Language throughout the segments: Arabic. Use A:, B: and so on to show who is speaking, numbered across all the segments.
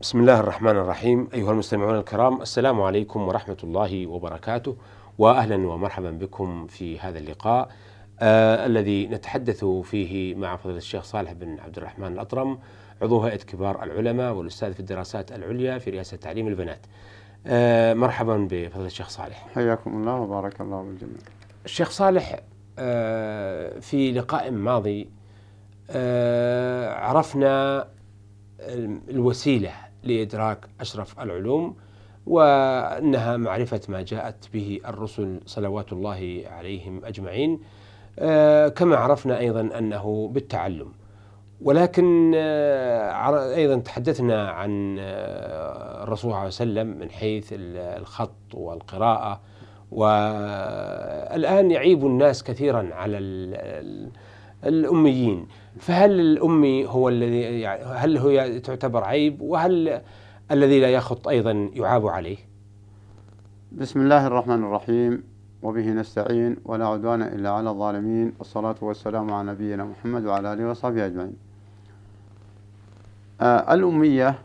A: بسم الله الرحمن الرحيم. أيها المستمعون الكرام السلام عليكم ورحمة الله وبركاته وأهلا ومرحبا بكم في هذا اللقاء آه الذي نتحدث فيه مع فضيلة الشيخ صالح بن عبد الرحمن الأطرم عضو هيئة كبار العلماء والأستاذ في الدراسات العليا في رئاسة تعليم البنات. آه مرحبا بفضيلة الشيخ صالح.
B: حياكم الله وبارك الله بالجميع.
A: الشيخ صالح آه في لقاء ماضي آه عرفنا الوسيلة لإدراك أشرف العلوم وأنها معرفة ما جاءت به الرسل صلوات الله عليهم أجمعين آه، كما عرفنا أيضا أنه بالتعلم. ولكن آه، أيضا تحدثنا عن آه، الرسول صلى الله عليه وسلم من حيث الخط والقراءة والآن يعيب الناس كثيرا على الأميين. فهل الأمي هو الذي يعني هل هو تعتبر عيب؟ وهل الذي لا يخط أيضا يعاب عليه؟
B: بسم الله الرحمن الرحيم. وبه نستعين ولا عدوان إلا على الظالمين. والصلاة والسلام على نبينا محمد وعلى آله وصحبه أجمعين. آه الأمية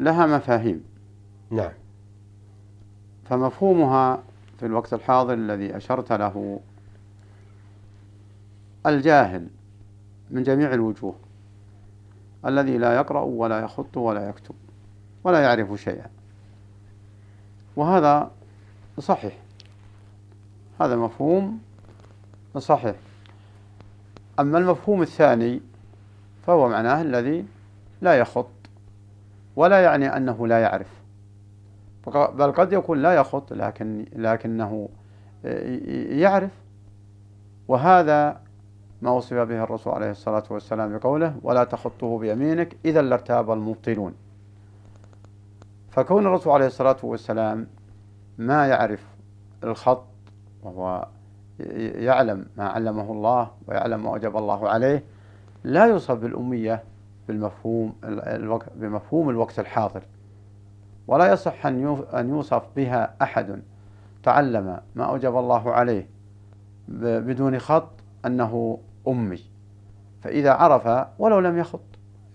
B: لها مفاهيم.
A: نعم.
B: فمفهومها في الوقت الحاضر الذي أشرت له الجاهل من جميع الوجوه الذي لا يقرأ ولا يخط ولا يكتب ولا يعرف شيئا. وهذا صحيح. هذا مفهوم صحيح. أما المفهوم الثاني فهو معناه الذي لا يخط ولا يعني أنه لا يعرف. بل قد يكون لا يخط لكن لكنه يعرف. وهذا ما وصف به الرسول عليه الصلاة والسلام بقوله ولا تخطه بيمينك إذا لارتاب المبطلون فكون الرسول عليه الصلاة والسلام ما يعرف الخط وهو يعلم ما علمه الله ويعلم ما وجب الله عليه لا يوصف بالأمية بالمفهوم بمفهوم الوقت الحاضر. ولا يصح أن يوصف بها أحد تعلم ما أوجب الله عليه بدون خط أنه أمي. فإذا عرف ولو لم يخط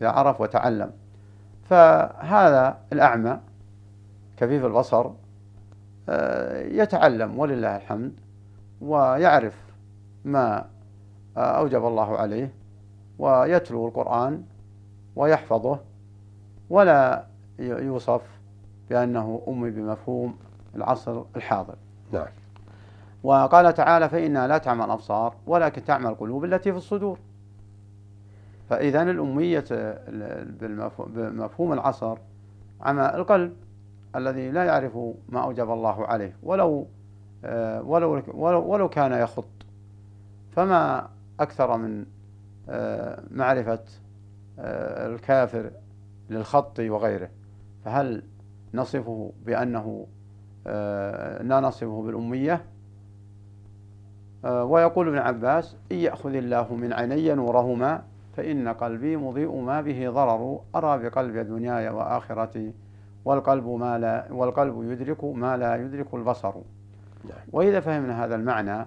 B: إذا عرف وتعلم. فهذا الأعمى كفيف البصر آه، يتعلم ولله الحمد ويعرف ما أوجب الله عليه ويتلو القرآن ويحفظه ولا يوصف بأنه أمي بمفهوم العصر الحاضر.
A: نعم.
B: وقال تعالى فإنها لا تعمى الأبصار ولكن تعمى القلوب التي في الصدور. فإذا الأمية بمفهوم العصر عمى القلب الذي لا يعرف ما أوجب الله عليه ولو آه، ولو ولو كان يخط. فما أكثر من آه، معرفة آه، الكافر للخط وغيره. فهل نصفه بأنه لا نصفه بالأمية؟ ويقول ابن عباس إن يأخذ الله من عيني نورهما فإن قلبي مضيء ما به ضرر أرى بقلبي دنياي وآخرتي والقلب ما لا والقلب يدرك ما لا يدرك البصر نعم. وإذا فهمنا هذا المعنى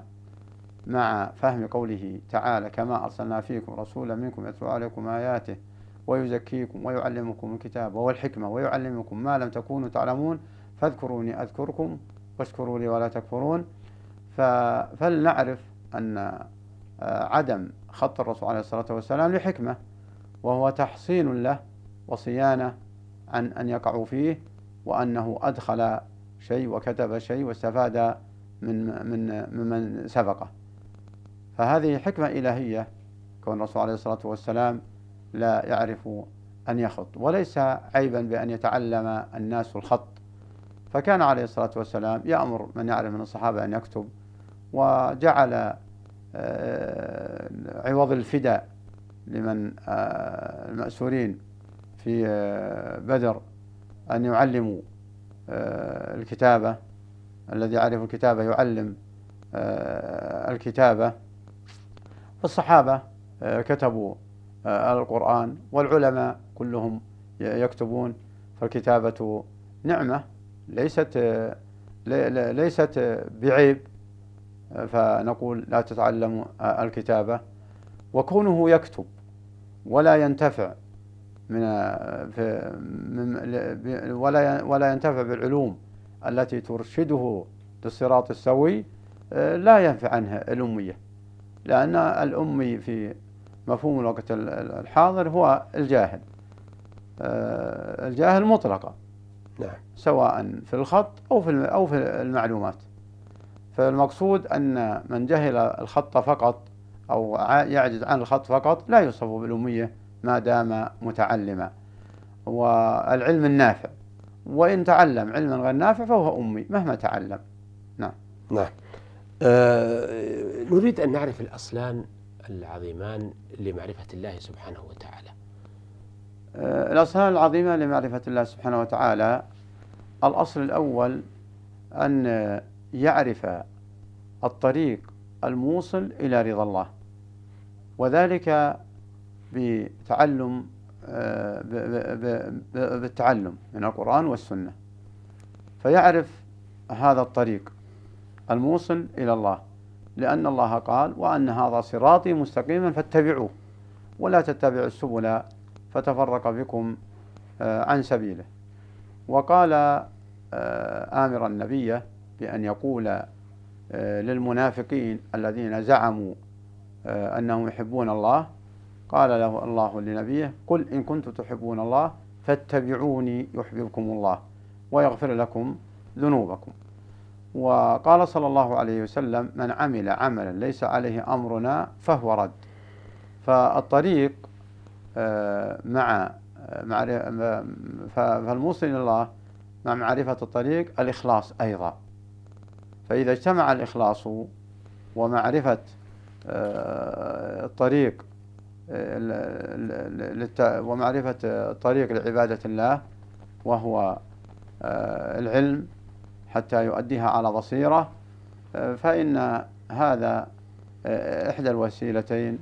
B: مع فهم قوله تعالى كما أرسلنا فيكم رسولا منكم يتلو عليكم آياته ويزكيكم ويعلمكم الكتاب والحكمة ويعلمكم ما لم تكونوا تعلمون فاذكروني أذكركم واشكروا لي ولا تكفرون فلنعرف أن آه، عدم خط الرسول عليه الصلاة والسلام لحكمة وهو تحصين له وصيانة عن أن يقعوا فيه وأنه أدخل شيء وكتب شيء واستفاد من من ممن سبقه. فهذه حكمة إلهية كون الرسول عليه الصلاة والسلام لا يعرف أن يخط وليس عيبا بأن يتعلم الناس الخط. فكان عليه الصلاة والسلام يأمر من يعرف من الصحابة أن يكتب وجعل آه، عوض الفداء لمن آه، المأسورين في آه، بدر أن يعلموا الكتابة. الذي يعرف الكتابة يعلم الكتابة. والصحابة كتبوا القرآن والعلماء كلهم يكتبون. فالكتابة نعمة ليست ليست بعيب. فنقول لا تتعلم الكتابة. وكونه يكتب ولا ينتفع من في ولا ولا ينتفع بالعلوم التي ترشده للصراط السوي لا ينفع عنها الأمية. لأن الأمي في مفهوم الوقت الحاضر هو الجاهل. الجاهل مطلقا
A: نعم.
B: سواء في الخط أو في أو في المعلومات. فالمقصود أن من جهل الخط فقط أو يعجز عن الخط فقط لا يوصف بالأمية ما دام متعلما. والعلم النافع وإن تعلم علما غير نافع فهو أمي مهما تعلم. نعم.
A: نعم. آه نريد أن نعرف الأصلان العظيمان لمعرفة الله سبحانه وتعالى.
B: آه الأصلان العظيمة لمعرفة الله سبحانه وتعالى الأصل الأول أن يعرف الطريق الموصل إلى رضا الله. وذلك بتعلم آه، بالتعلم من القرآن والسنة. فيعرف هذا الطريق الموصل إلى الله. لأن الله قال وأن هذا صراطي مستقيما فاتبعوه ولا تتبعوا السبل فتفرق بكم آه، عن سبيله. وقال آه، آمرا النبي بأن يقول للمنافقين الذين زعموا أنهم يحبون الله قال له الله لنبيه قل إن كنتم تحبون الله فاتبعوني يحببكم الله ويغفر لكم ذنوبكم. وقال صلى الله عليه وسلم من عمل عملا ليس عليه أمرنا فهو رد. فالطريق آه، مع فالموصل إلى الله مع معرفة الطريق الإخلاص أيضا. فإذا اجتمع الإخلاص ومعرفة آه، الطريق ومعرفة طريق لعبادة الله وهو آه، العلم حتى يؤديها على بصيرة آه، فإن هذا آه، إحدى الوسيلتين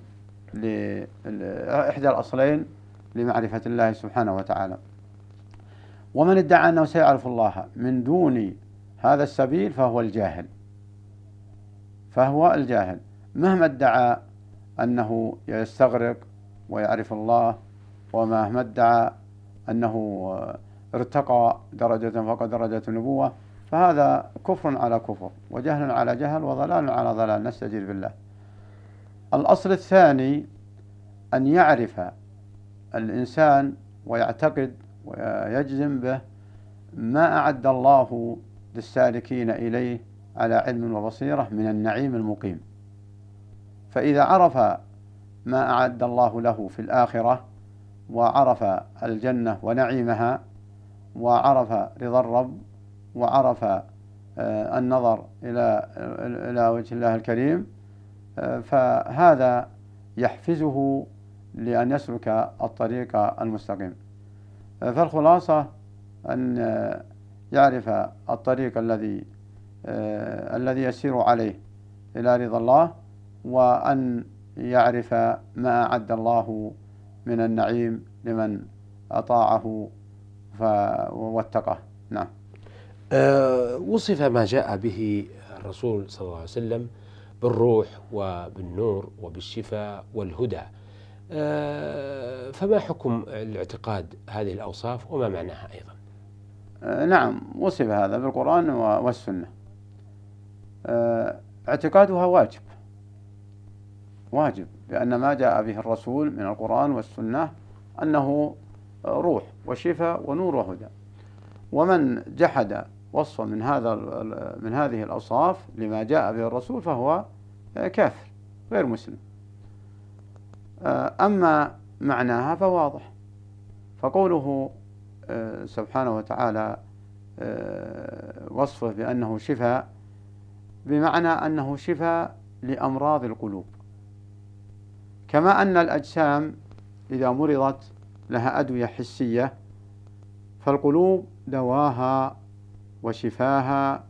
B: إحدى الأصلين لمعرفة الله سبحانه وتعالى. ومن ادعى أنه سيعرف الله من دون هذا السبيل فهو الجاهل. فهو الجاهل. مهما ادعى أنه يستغرق ويعرف الله ومهما ادعى أنه ارتقى درجة فوق درجة النبوة فهذا كفر على كفر وجهل على جهل وضلال على ضلال. نستجير بالله. الأصل الثاني أن يعرف الإنسان ويعتقد ويجزم به ما أعد الله للسالكين إليه على علم وبصيرة من النعيم المقيم. فإذا عرف ما أعد الله له في الآخرة وعرف الجنة ونعيمها وعرف رضا الرب وعرف آه، النظر إلى إلى وجه الله الكريم آه، فهذا يحفزه لأن يسلك الطريق المستقيم. آه، فالخلاصة أن يعرف الطريق الذي الذي يسير عليه إلى رضا الله وأن يعرف ما أعد الله من النعيم لمن أطاعه واتقه. نعم.
A: أه وصف ما جاء به الرسول صلى الله عليه وسلم بالروح وبالنور وبالشفاء والهدى. أه فما حكم الاعتقاد هذه الأوصاف وما معناها أيضا؟
B: نعم وصف هذا بالقرآن والسنة. أه اعتقادها واجب. واجب لأن ما جاء به الرسول من القرآن والسنة أنه روح وشفاء ونور وهدى. ومن جحد وصفا من هذا من هذه الأوصاف لما جاء به الرسول فهو كافر غير مسلم. أما معناها فواضح. فقوله سبحانه وتعالى وصفه بأنه شفاء بمعنى أنه شفاء لأمراض القلوب. كما أن الأجسام إذا مرضت لها أدوية حسية فالقلوب دواها وشفاها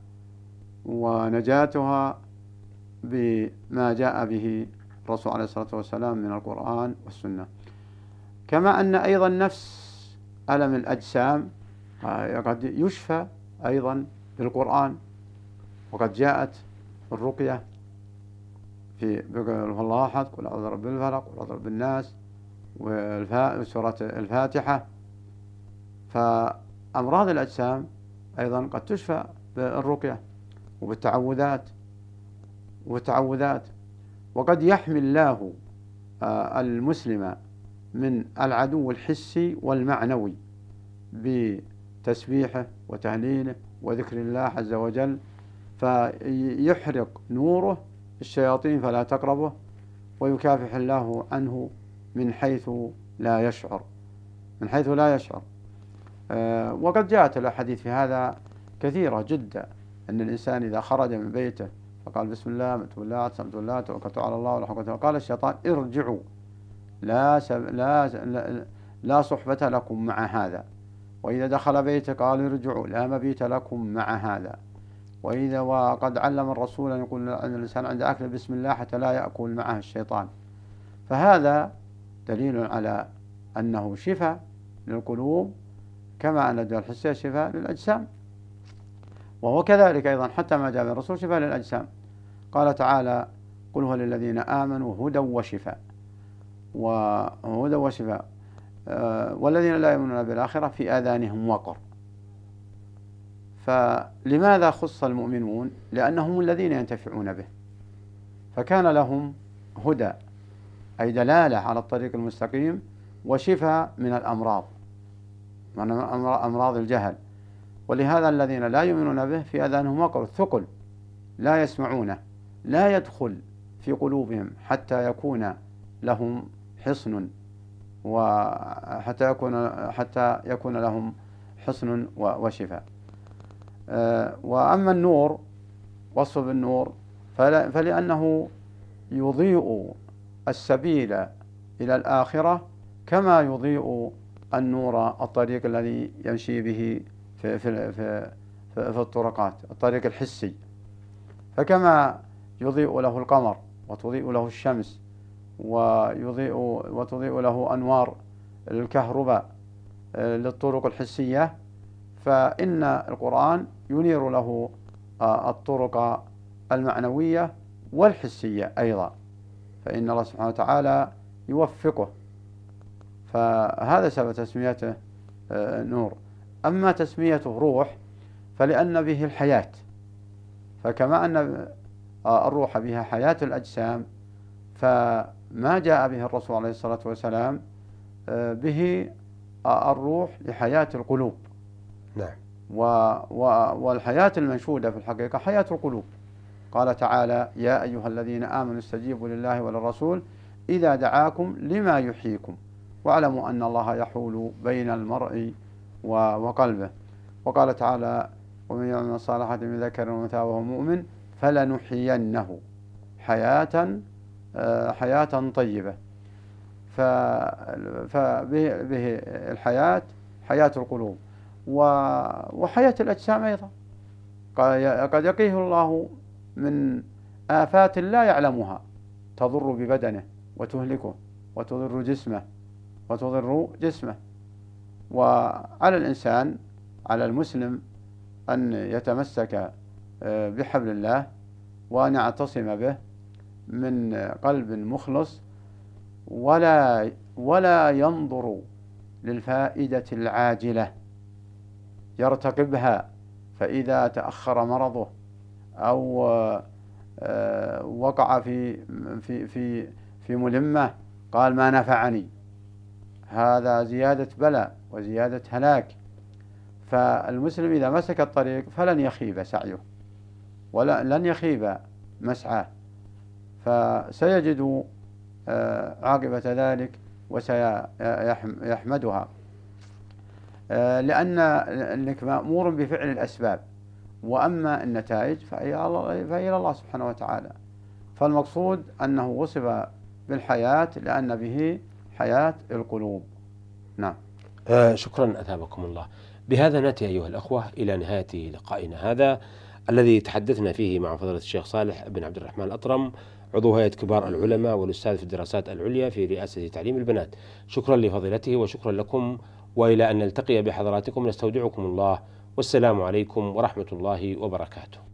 B: ونجاتها بما جاء به الرسول عليه الصلاة والسلام من القرآن والسنة. كما أن أيضا نفس ألم الأجسام؟ قد يشفى أيضا بالقرآن وقد جاءت الرقية في الله أحد قل أعوذ برب الفلق قل أعوذ برب الناس وسورة الفاتحة. فأمراض الأجسام أيضا قد تشفى بالرقية وبالتعوذات والتعوذات وقد يحمي الله آه، المسلم من العدو الحسي والمعنوي بتسبيحه وتهليله وذكر الله عز وجل فيحرق نوره الشياطين فلا تقربه ويكافح الله عنه من حيث لا يشعر من حيث لا يشعر. آه، وقد جاءت الأحاديث في هذا كثيرة جدا أن الإنسان إذا خرج من بيته فقال بسم الله مت بالله اعتصمت بالله توكلت على الله ولا قال الشيطان ارجعوا. لا سب لا لا, صحبة لكم مع هذا. وإذا دخل بيته قال ارجعوا لا مبيت لكم مع هذا. وإذا وقد علم الرسول أن يقول الإنسان عند أكل بسم الله حتى لا يأكل معه الشيطان. فهذا دليل على أنه شفاء للقلوب كما أن الدواء الحسية شفاء للأجسام. وهو كذلك أيضا حتى ما جاء من الرسول شفاء للأجسام. قال تعالى قل هو للذين آمنوا هدى وشفاء. وهدى وشفاء آه، والذين لا يؤمنون بالآخرة في آذانهم وقر. فلماذا خص المؤمنون؟ لأنهم الذين ينتفعون به. فكان لهم هدى أي دلالة على الطريق المستقيم وشفاء من الأمراض من أمراض الجهل. ولهذا الذين لا يؤمنون به في أذانهم وقر ثقل لا يسمعونه لا يدخل في قلوبهم حتى يكون لهم حصن وحتى يكون حتى يكون لهم حصن وشفاء. آه، وأما النور وصف بالنور فلأنه يضيء السبيل إلى الآخرة كما يضيء النور الطريق الذي يمشي به في, في, في, في الطرقات الطريق الحسي. فكما يضيء له القمر وتضيء له الشمس ويضيء وتضيء له أنوار الكهرباء آه، للطرق الحسية. فإن القرآن ينير له آه، الطرق المعنوية والحسية أيضا. فإن الله سبحانه وتعالى يوفقه. فهذا سبب تسميته آه، نور. أما تسميته روح فلأن به الحياة. فكما أن الروح بها حياة الأجسام فما جاء به الرسول عليه الصلاة والسلام به الروح لحياة القلوب.
A: نعم.
B: و و والحياة المنشودة في الحقيقة حياة القلوب. قال تعالى يا أيها الذين آمنوا استجيبوا لله وللرسول إذا دعاكم لما يحييكم واعلموا أن الله يحول بين المرء وقلبه. وقال تعالى ومن يعمل الصالحات من ذكر وأنثى وهو مؤمن فلنحيينه حياة آه، حياة طيبة. فبه الحياة حياة القلوب وحياة الأجسام أيضا. قد يقيه الله من آفات لا يعلمها تضر ببدنه وتهلكه وتضر جسمه وتضر جسمه. وعلى الإنسان على المسلم أن يتمسك آه، بحبل الله وأن يعتصم به من قلب مخلص ولا ولا ينظر للفائدة العاجلة. يرتقبها فإذا تأخر مرضه أو آه، وقع في في في في ملمة قال ما نفعني. هذا زيادة بلاء وزيادة هلاك. فالمسلم إذا مسك الطريق فلن يخيب سعيه ولا لن يخيب مسعاه. فسيجد آه، عاقبة ذلك وسيحمدها. آه، لأن أنك مأمور بفعل الأسباب. وأما النتائج فهي إلى الله سبحانه وتعالى. فالمقصود أنه وصف بالحياة لأن به حياة القلوب. نعم.
A: آه شكرا أثابكم الله. بهذا نأتي أيها الأخوة إلى نهاية لقائنا هذا الذي تحدثنا فيه مع فضيلة الشيخ صالح بن عبد الرحمن الأطرم عضو هيئة كبار العلماء والأستاذ في الدراسات العليا في رئاسة تعليم البنات. شكرا لفضيلته وشكرا لكم وإلى أن نلتقي بحضراتكم نستودعكم الله. والسلام عليكم ورحمة الله وبركاته.